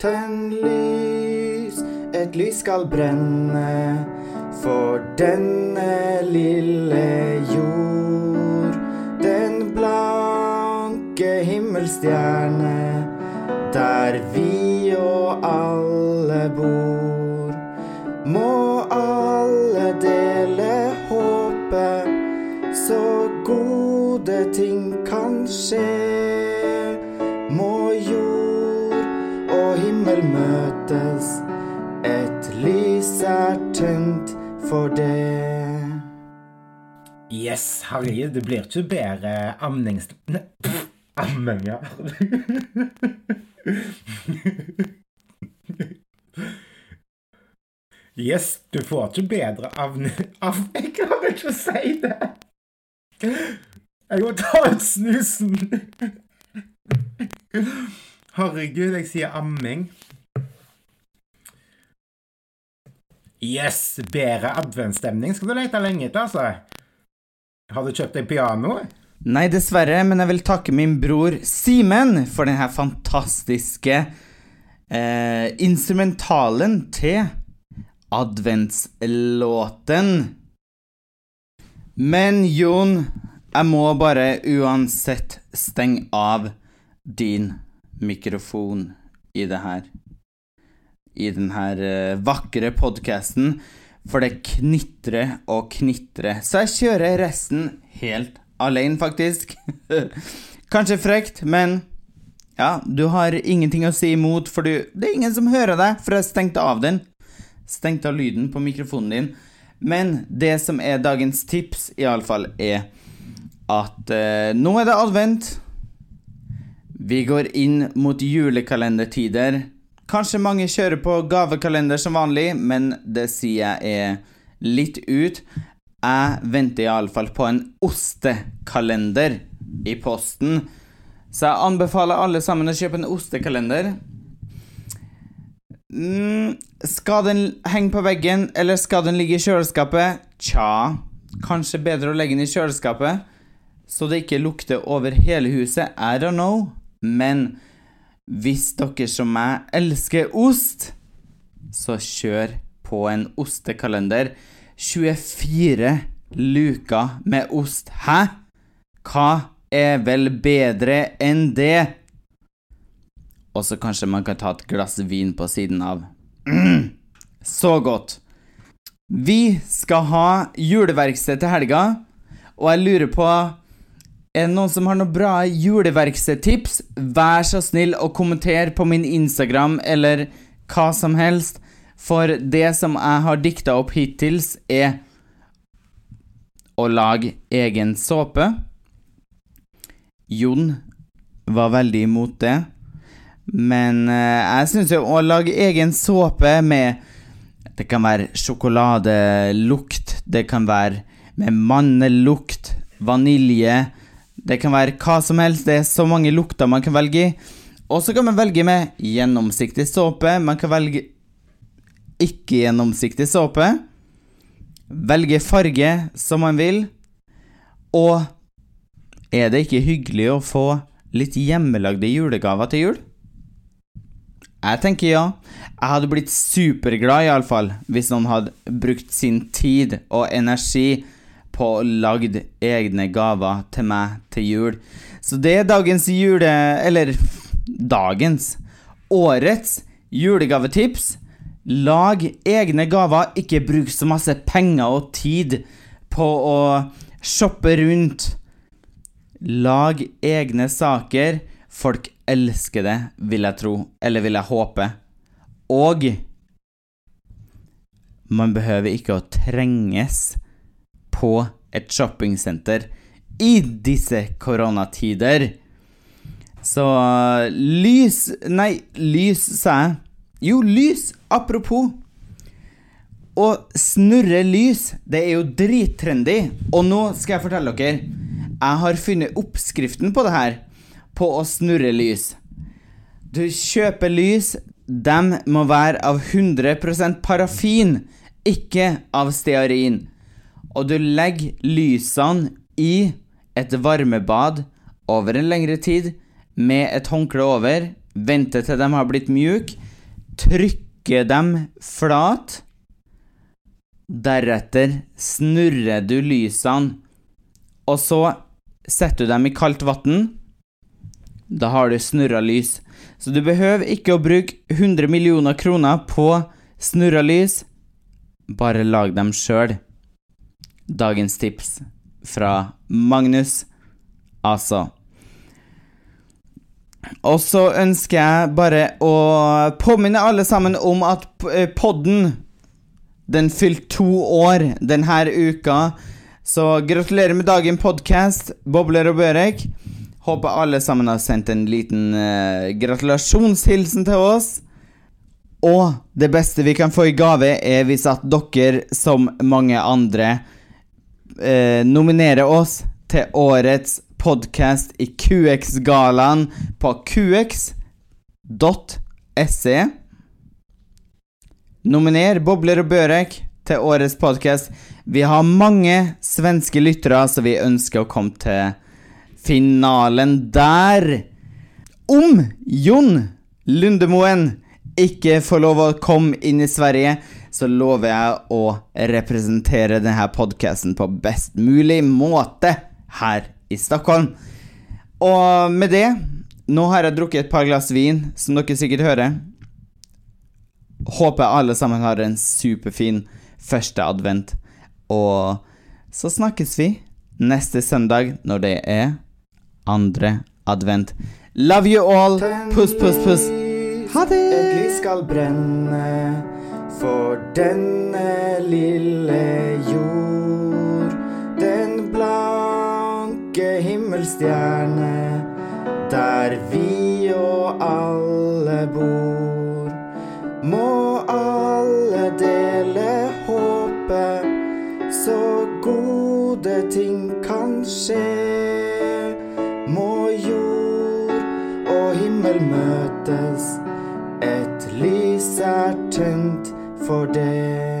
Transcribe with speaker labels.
Speaker 1: Tenn lys, et lys skal brenne for denne lille jord. Den blanke himmelstjerne der vi og alle bor. Må alle dele håpet, så gode ting kan skje. Himmel møtes, et lys er tent for det.
Speaker 2: Yes, Harry, det blir ikke bedre amnings... Pff, amming, ja. Yes, du får ikke bedre avn... Av... Jeg klarer ikke å si det! Jeg må ta ut snusen! Herregud, jeg sier amming. Yes, bedre adventsstemning skal du lete lenge etter, altså. Har du kjøpt deg piano?
Speaker 1: Nei, dessverre, men jeg vil takke min bror Simen for denne fantastiske eh, instrumentalen til adventslåten. Men Jon, jeg må bare uansett stenge av din mikrofon i det her. I denne eh, vakre podkasten, for det knitrer og knitrer. Så jeg kjører resten helt alene, faktisk. Kanskje frekt, men ja, du har ingenting å si imot, for du, det er ingen som hører deg, for jeg stengte av den. Stengte av lyden på mikrofonen din. Men det som er dagens tips, iallfall, er at eh, nå er det advent. Vi går inn mot julekalendertider. Kanskje mange kjører på gavekalender som vanlig, men det sier jeg er litt ut. Jeg venter iallfall på en ostekalender i posten. Så jeg anbefaler alle sammen å kjøpe en ostekalender. Mm, skal den henge på veggen, eller skal den ligge i kjøleskapet? Tja, kanskje bedre å legge den i kjøleskapet, så det ikke lukter over hele huset. I don't know. Men hvis dere som meg elsker ost, så kjør på en ostekalender. 24 luker med ost. Hæ? Hva er vel bedre enn det? Og så kanskje man kan ta et glass vin på siden av. Mm, så godt. Vi skal ha juleverksted til helga, og jeg lurer på Er det noen som har noen bra juleverkstedtips? Vær så snill å kommentere på min Instagram eller hva som helst, for det som jeg har dikta opp hittils, er å lage egen såpe. Jon var veldig imot det. Men eh, jeg syns jo å lage egen såpe med Det kan være sjokoladelukt, det kan være med mannelukt, vanilje Det kan være hva som helst. Det er så mange lukter man kan velge i. Og så kan man velge med gjennomsiktig såpe. Man kan velge ikke-gjennomsiktig såpe. Velge farge som man vil. Og er det ikke hyggelig å få litt hjemmelagde julegaver til jul? Jeg tenker ja. Jeg hadde blitt superglad, iallfall, hvis noen hadde brukt sin tid og energi på å lagd egne gaver til meg til jul. Så det er dagens jule... Eller dagens Årets julegavetips. Lag egne gaver. Ikke bruk så masse penger og tid på å shoppe rundt. Lag egne saker. Folk elsker det, vil jeg tro. Eller vil jeg håpe. Og man behøver ikke å trenges på et shoppingsenter i disse koronatider. Så lys Nei, lys, sa jeg. Jo, lys. Apropos. Å snurre lys, det er jo drittrendy. Og nå skal jeg fortelle dere. Jeg har funnet oppskriften på det her. På å snurre lys. Du kjøper lys. De må være av 100% parafin, ikke av stearin. Og du legger lysene i et varmebad over en lengre tid med et håndkle over. Venter til de har blitt mjuke. trykker dem flat. Deretter snurrer du lysene, og så setter du dem i kaldt vann. Da har du snurra lys. Så du behøver ikke å bruke 100 millioner kroner på snurra lys. Bare lag dem sjøl. Dagens tips fra Magnus, altså. Og så ønsker jeg bare å påminne alle sammen om at eh, podden Den fylte to år denne uka. Så gratulerer med dagen, podkast, Bobler og Børek. Håper alle sammen har sendt en liten uh, gratulasjonshilsen til oss. Og det beste vi kan få i gave, er hvis at dere, som mange andre, uh, nominere oss til årets podkast i QX-galaen på qx.se. Nominer Bobler og Børek til årets podkast. Vi har mange svenske lyttere, så vi ønsker å komme til finalen der. Om Jon Lundemoen ikke får lov å komme inn i Sverige, så lover jeg å representere denne podkasten på best mulig måte her i Stockholm. Og med det Nå har jeg drukket et par glass vin, som dere sikkert hører. Håper alle sammen har en superfin første advent. Og så snakkes vi neste søndag når det er andre advent. Love you all. Puss, puss, puss. Ha det!
Speaker 3: Et lys skal brenne for denne lille jord. Den blanke himmelstjerne der vi og alle bor. Må alle dele håpet, så gode ting kan skje. Må jord og himmel møtes, et lys er tent for det.